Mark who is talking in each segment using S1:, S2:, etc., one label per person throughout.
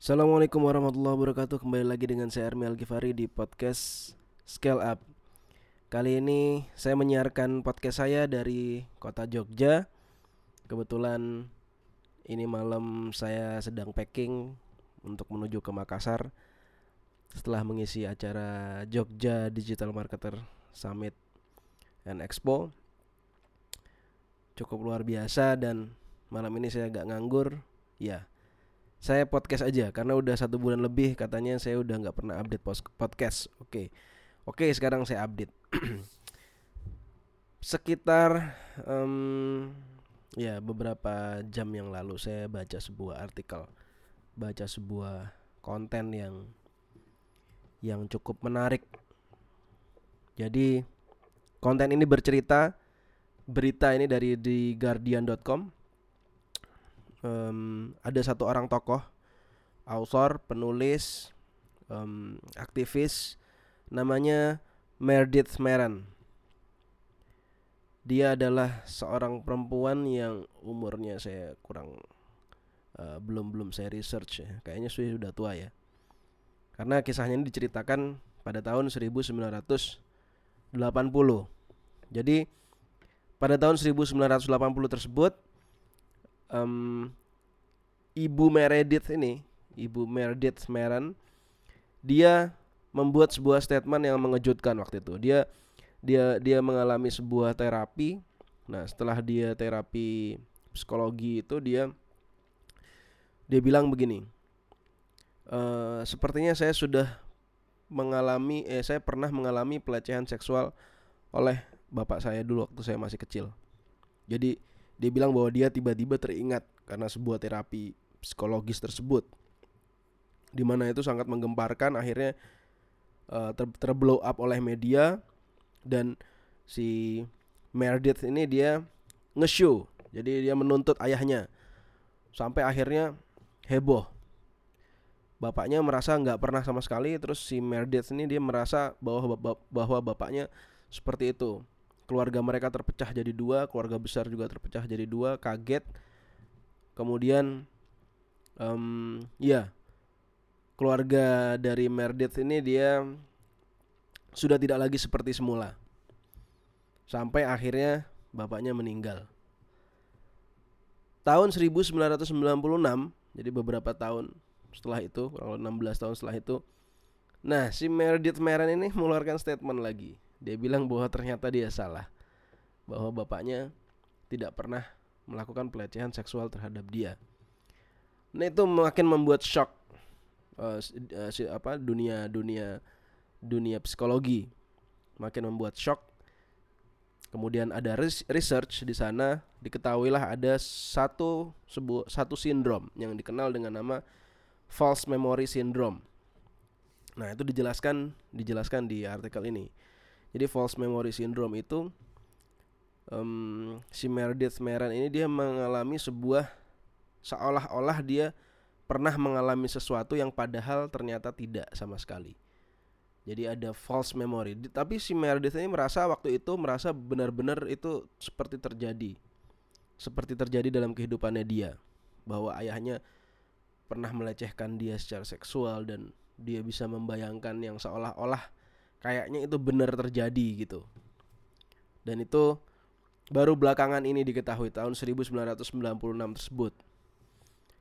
S1: Assalamualaikum warahmatullahi wabarakatuh. Kembali lagi dengan saya Armi Al-Ghifari di podcast Scale Up. Kali ini saya menyiarkan podcast saya dari kota Jogja. Kebetulan ini malam saya sedang packing untuk menuju ke Makassar Setelah mengisi acara Jogja Digital Marketer Summit and Expo. Cukup luar biasa dan malam ini saya agak nganggur. Ya, saya podcast aja karena udah satu bulan lebih katanya saya udah nggak pernah update podcast. Oke, oke sekarang saya update. Sekitar um, ya beberapa jam yang lalu saya baca sebuah artikel, baca sebuah konten yang yang cukup menarik. Jadi konten ini bercerita berita ini dari di guardian.com um, ada satu orang tokoh, author, penulis, um, aktivis, namanya Meredith Meran. Dia adalah seorang perempuan yang umurnya saya kurang uh, belum belum saya research ya, kayaknya sudah tua ya. Karena kisahnya ini diceritakan pada tahun 1980. Jadi pada tahun 1980 tersebut um, ibu Meredith ini, ibu Meredith Meran, dia membuat sebuah statement yang mengejutkan waktu itu. Dia dia dia mengalami sebuah terapi. Nah, setelah dia terapi psikologi itu dia dia bilang begini. E, sepertinya saya sudah mengalami eh saya pernah mengalami pelecehan seksual oleh bapak saya dulu waktu saya masih kecil. Jadi dia bilang bahwa dia tiba-tiba teringat karena sebuah terapi psikologis tersebut. Di mana itu sangat menggemparkan akhirnya uh, ter terblow up oleh media dan si Meredith ini dia nge-show. Jadi dia menuntut ayahnya. Sampai akhirnya heboh. Bapaknya merasa nggak pernah sama sekali terus si Meredith ini dia merasa bahwa bahwa bapaknya seperti itu keluarga mereka terpecah jadi dua, keluarga besar juga terpecah jadi dua, kaget. Kemudian, um, ya, keluarga dari Meredith ini dia sudah tidak lagi seperti semula. Sampai akhirnya bapaknya meninggal. Tahun 1996, jadi beberapa tahun setelah itu, kurang 16 tahun setelah itu, nah si Meredith Meran ini mengeluarkan statement lagi dia bilang bahwa ternyata dia salah. Bahwa bapaknya tidak pernah melakukan pelecehan seksual terhadap dia. Nah itu makin membuat shock uh, si, apa dunia dunia dunia psikologi makin membuat shock. Kemudian ada research di sana diketahuilah ada satu sebuah satu sindrom yang dikenal dengan nama false memory syndrome. Nah, itu dijelaskan dijelaskan di artikel ini. Jadi false memory syndrome itu um, si Meredith Meran ini dia mengalami sebuah seolah-olah dia pernah mengalami sesuatu yang padahal ternyata tidak sama sekali. Jadi ada false memory. Tapi si Meredith ini merasa waktu itu merasa benar-benar itu seperti terjadi. Seperti terjadi dalam kehidupannya dia bahwa ayahnya pernah melecehkan dia secara seksual dan dia bisa membayangkan yang seolah-olah kayaknya itu benar terjadi gitu. Dan itu baru belakangan ini diketahui tahun 1996 tersebut.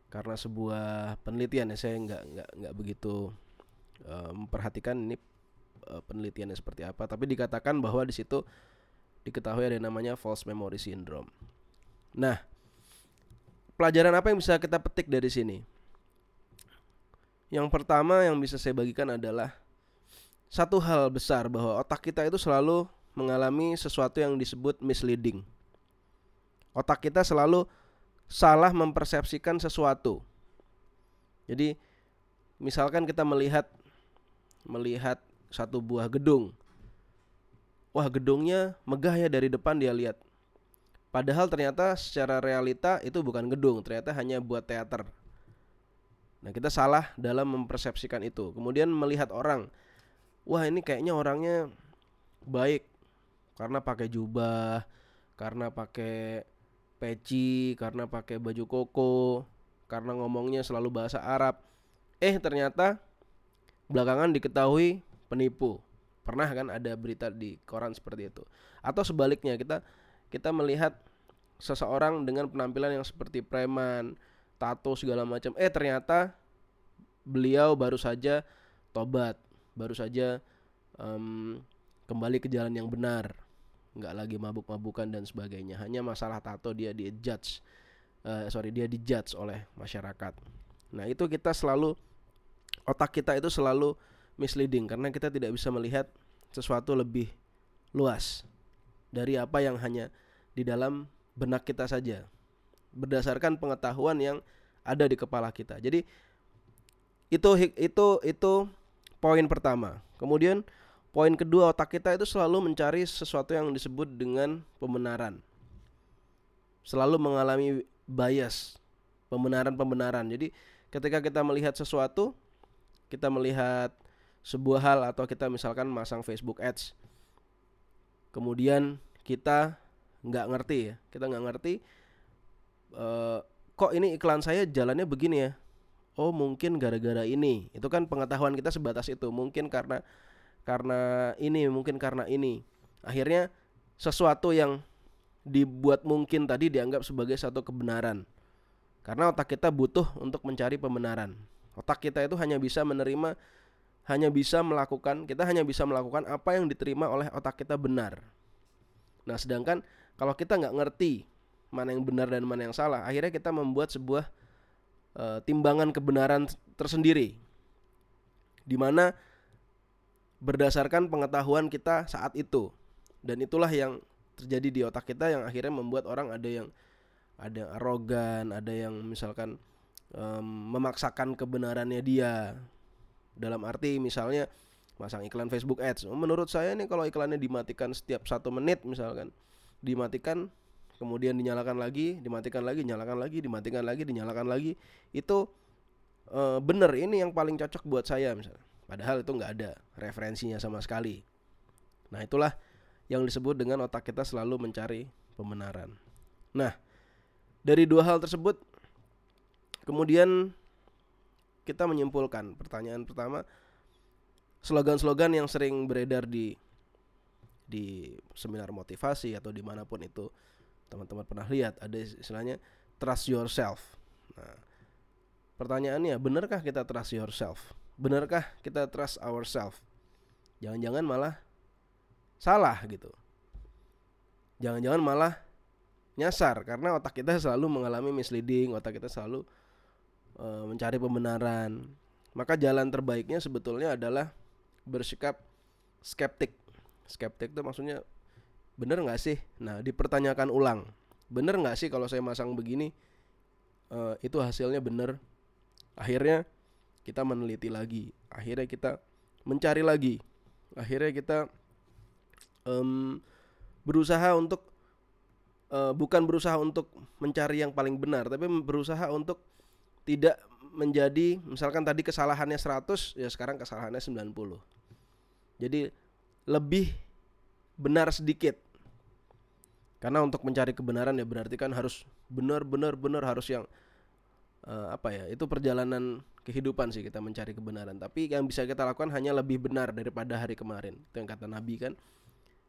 S1: Karena sebuah penelitian ya saya nggak nggak nggak begitu uh, memperhatikan ini uh, penelitiannya seperti apa, tapi dikatakan bahwa di situ diketahui ada namanya false memory syndrome. Nah, pelajaran apa yang bisa kita petik dari sini? Yang pertama yang bisa saya bagikan adalah satu hal besar bahwa otak kita itu selalu mengalami sesuatu yang disebut misleading. Otak kita selalu salah mempersepsikan sesuatu. Jadi misalkan kita melihat melihat satu buah gedung. Wah, gedungnya megah ya dari depan dia lihat. Padahal ternyata secara realita itu bukan gedung, ternyata hanya buat teater. Nah, kita salah dalam mempersepsikan itu. Kemudian melihat orang, wah ini kayaknya orangnya baik karena pakai jubah, karena pakai peci, karena pakai baju koko, karena ngomongnya selalu bahasa Arab. Eh ternyata belakangan diketahui penipu. Pernah kan ada berita di koran seperti itu. Atau sebaliknya kita kita melihat seseorang dengan penampilan yang seperti preman, tato segala macam. Eh ternyata beliau baru saja tobat, baru saja um, kembali ke jalan yang benar, nggak lagi mabuk-mabukan dan sebagainya. Hanya masalah tato dia di judge, uh, sorry dia dijudge oleh masyarakat. Nah itu kita selalu otak kita itu selalu misleading karena kita tidak bisa melihat sesuatu lebih luas dari apa yang hanya di dalam benak kita saja berdasarkan pengetahuan yang ada di kepala kita. Jadi itu itu itu poin pertama. Kemudian poin kedua otak kita itu selalu mencari sesuatu yang disebut dengan pembenaran. Selalu mengalami bias, pembenaran-pembenaran. Jadi ketika kita melihat sesuatu, kita melihat sebuah hal atau kita misalkan masang Facebook Ads kemudian kita nggak ngerti ya kita nggak ngerti uh, kok ini iklan saya jalannya begini ya oh mungkin gara-gara ini. Itu kan pengetahuan kita sebatas itu. Mungkin karena karena ini mungkin karena ini. Akhirnya sesuatu yang dibuat mungkin tadi dianggap sebagai satu kebenaran. Karena otak kita butuh untuk mencari pembenaran. Otak kita itu hanya bisa menerima hanya bisa melakukan kita hanya bisa melakukan apa yang diterima oleh otak kita benar. Nah, sedangkan kalau kita nggak ngerti mana yang benar dan mana yang salah, akhirnya kita membuat sebuah e, timbangan kebenaran tersendiri, di mana berdasarkan pengetahuan kita saat itu, dan itulah yang terjadi di otak kita yang akhirnya membuat orang ada yang ada yang arogan, ada yang misalkan um, memaksakan kebenarannya dia dalam arti misalnya masang iklan Facebook Ads. Menurut saya nih kalau iklannya dimatikan setiap satu menit misalkan, dimatikan kemudian dinyalakan lagi, dimatikan lagi, nyalakan lagi, dimatikan lagi, dinyalakan lagi, itu e, bener ini yang paling cocok buat saya misalnya. Padahal itu nggak ada referensinya sama sekali. Nah itulah yang disebut dengan otak kita selalu mencari pembenaran. Nah dari dua hal tersebut, kemudian kita menyimpulkan pertanyaan pertama slogan-slogan yang sering beredar di di seminar motivasi atau di mana pun itu teman-teman pernah lihat ada istilahnya trust yourself. Nah, pertanyaannya benarkah kita trust yourself? Benarkah kita trust ourselves? Jangan-jangan malah salah gitu. Jangan-jangan malah nyasar karena otak kita selalu mengalami misleading, otak kita selalu Eh, mencari pembenaran. Maka jalan terbaiknya sebetulnya adalah bersikap skeptik. Skeptik itu maksudnya bener nggak sih? Nah dipertanyakan ulang. Bener nggak sih kalau saya masang begini? Uh, itu hasilnya bener. Akhirnya kita meneliti lagi. Akhirnya kita mencari lagi. Akhirnya kita um, berusaha untuk uh, bukan berusaha untuk mencari yang paling benar, tapi berusaha untuk tidak menjadi misalkan tadi kesalahannya 100 ya sekarang kesalahannya 90. Jadi lebih benar sedikit. Karena untuk mencari kebenaran ya berarti kan harus benar-benar benar harus yang uh, apa ya? Itu perjalanan kehidupan sih kita mencari kebenaran. Tapi yang bisa kita lakukan hanya lebih benar daripada hari kemarin. Itu yang kata Nabi kan.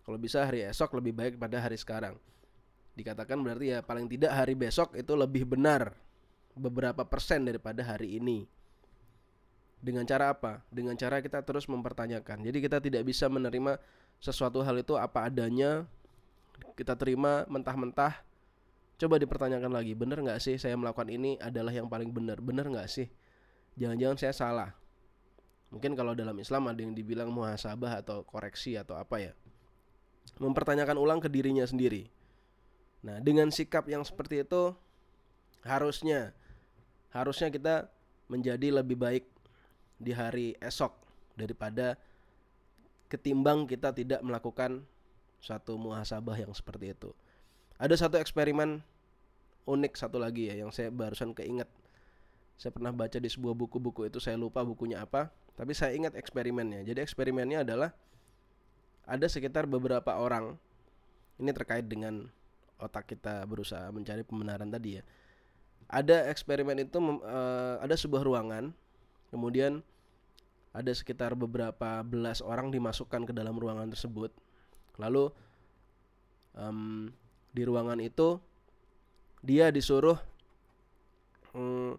S1: Kalau bisa hari esok lebih baik pada hari sekarang. Dikatakan berarti ya paling tidak hari besok itu lebih benar beberapa persen daripada hari ini. Dengan cara apa? Dengan cara kita terus mempertanyakan. Jadi kita tidak bisa menerima sesuatu hal itu apa adanya. Kita terima mentah-mentah. Coba dipertanyakan lagi, benar nggak sih saya melakukan ini adalah yang paling benar? Benar nggak sih? Jangan-jangan saya salah. Mungkin kalau dalam Islam ada yang dibilang muhasabah atau koreksi atau apa ya. Mempertanyakan ulang ke dirinya sendiri. Nah, dengan sikap yang seperti itu harusnya harusnya kita menjadi lebih baik di hari esok daripada ketimbang kita tidak melakukan satu muhasabah yang seperti itu. Ada satu eksperimen unik satu lagi ya yang saya barusan keinget. Saya pernah baca di sebuah buku-buku itu saya lupa bukunya apa, tapi saya ingat eksperimennya. Jadi eksperimennya adalah ada sekitar beberapa orang ini terkait dengan otak kita berusaha mencari pembenaran tadi ya ada eksperimen itu uh, ada sebuah ruangan kemudian ada sekitar beberapa belas orang dimasukkan ke dalam ruangan tersebut lalu um, di ruangan itu dia disuruh um,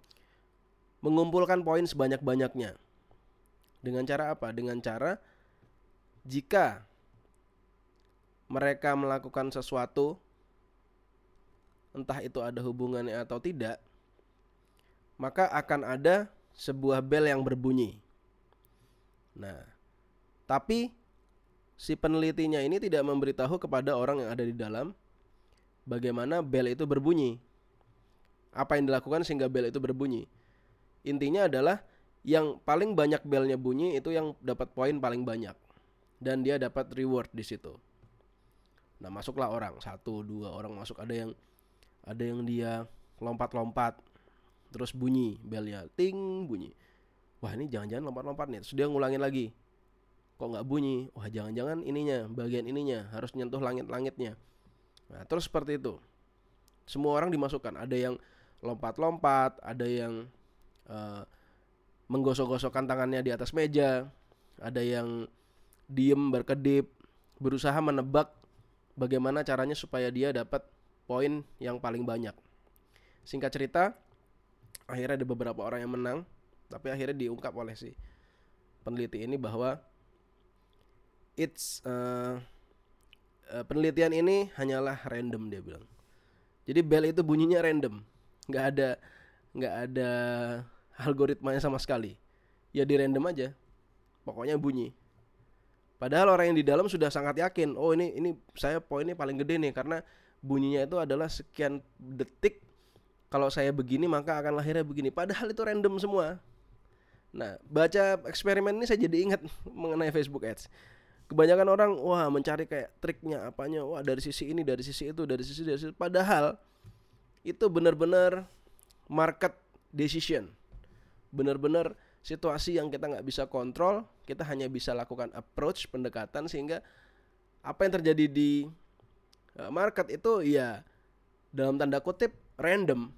S1: mengumpulkan poin sebanyak-banyaknya dengan cara apa dengan cara jika mereka melakukan sesuatu entah itu ada hubungannya atau tidak, maka akan ada sebuah bel yang berbunyi. Nah, tapi si penelitinya ini tidak memberitahu kepada orang yang ada di dalam bagaimana bel itu berbunyi. Apa yang dilakukan sehingga bel itu berbunyi? Intinya adalah yang paling banyak belnya bunyi itu yang dapat poin paling banyak. Dan dia dapat reward di situ. Nah masuklah orang. Satu dua orang masuk. Ada yang ada yang dia lompat-lompat terus bunyi belnya. Ting bunyi. Wah ini jangan-jangan lompat-lompat nih. Terus dia ngulangin lagi kok nggak bunyi? Wah jangan-jangan ininya bagian ininya harus nyentuh langit-langitnya. Nah terus seperti itu. Semua orang dimasukkan. Ada yang lompat-lompat ada yang uh, menggosok-gosokkan tangannya di atas meja ada yang diem berkedip berusaha menebak bagaimana caranya supaya dia dapat poin yang paling banyak. Singkat cerita, akhirnya ada beberapa orang yang menang, tapi akhirnya diungkap oleh si peneliti ini bahwa it's uh, uh, penelitian ini hanyalah random dia bilang. Jadi bell itu bunyinya random, nggak ada nggak ada algoritmanya sama sekali. Ya di random aja, pokoknya bunyi. Padahal orang yang di dalam sudah sangat yakin, oh ini ini saya poinnya paling gede nih karena bunyinya itu adalah sekian detik kalau saya begini maka akan lahirnya begini padahal itu random semua nah baca eksperimen ini saya jadi ingat mengenai Facebook Ads kebanyakan orang wah mencari kayak triknya apanya wah dari sisi ini dari sisi itu dari sisi dari sisi padahal itu benar-benar market decision. Benar-benar situasi yang kita nggak bisa kontrol kita hanya bisa lakukan approach pendekatan sehingga apa yang terjadi di Eh, market itu ya dalam tanda kutip random.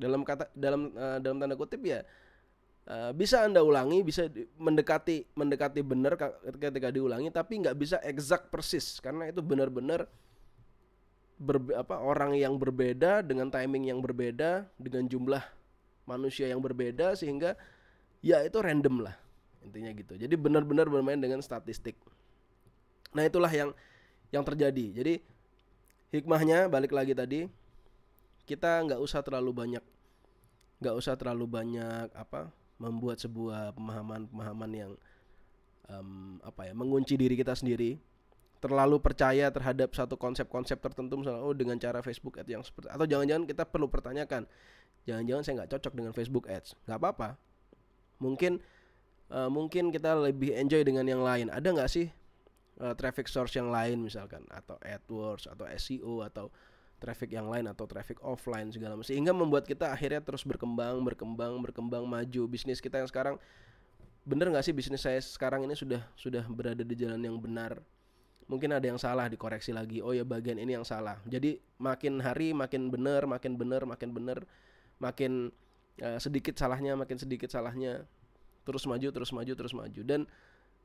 S1: Dalam kata dalam uh, dalam tanda kutip ya uh, bisa anda ulangi bisa mendekati mendekati benar ketika diulangi tapi nggak bisa exact persis karena itu benar-benar berbe apa orang yang berbeda dengan timing yang berbeda dengan jumlah manusia yang berbeda sehingga ya itu random lah intinya gitu. Jadi benar-benar bermain dengan statistik. Nah itulah yang yang terjadi. Jadi hikmahnya balik lagi tadi kita nggak usah terlalu banyak nggak usah terlalu banyak apa membuat sebuah pemahaman-pemahaman yang um, apa ya mengunci diri kita sendiri. Terlalu percaya terhadap satu konsep-konsep tertentu misalnya oh dengan cara Facebook Ads yang seperti atau jangan-jangan kita perlu pertanyakan jangan-jangan saya nggak cocok dengan Facebook Ads? Nggak apa-apa. Mungkin uh, mungkin kita lebih enjoy dengan yang lain. Ada nggak sih uh, traffic source yang lain misalkan? Atau AdWords atau SEO atau traffic yang lain atau traffic offline segala macam. Sehingga membuat kita akhirnya terus berkembang berkembang berkembang maju. Bisnis kita yang sekarang bener nggak sih bisnis saya sekarang ini sudah sudah berada di jalan yang benar? Mungkin ada yang salah dikoreksi lagi. Oh ya bagian ini yang salah. Jadi makin hari makin bener makin bener makin bener makin uh, sedikit salahnya makin sedikit salahnya terus maju terus maju terus maju. Dan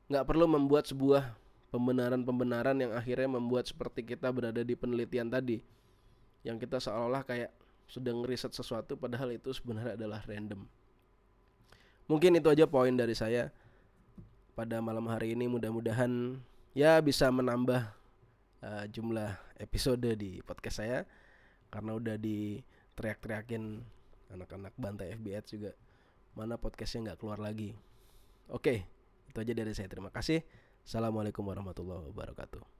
S1: nggak perlu membuat sebuah pembenaran-pembenaran yang akhirnya membuat seperti kita berada di penelitian tadi yang kita seolah-olah kayak sedang riset sesuatu padahal itu sebenarnya adalah random. Mungkin itu aja poin dari saya pada malam hari ini. Mudah-mudahan ya bisa menambah uh, jumlah episode di podcast saya karena udah di teriak-teriakin anak-anak bantai FBS juga mana podcastnya nggak keluar lagi. Oke itu aja dari saya. Terima kasih. Assalamualaikum warahmatullahi wabarakatuh.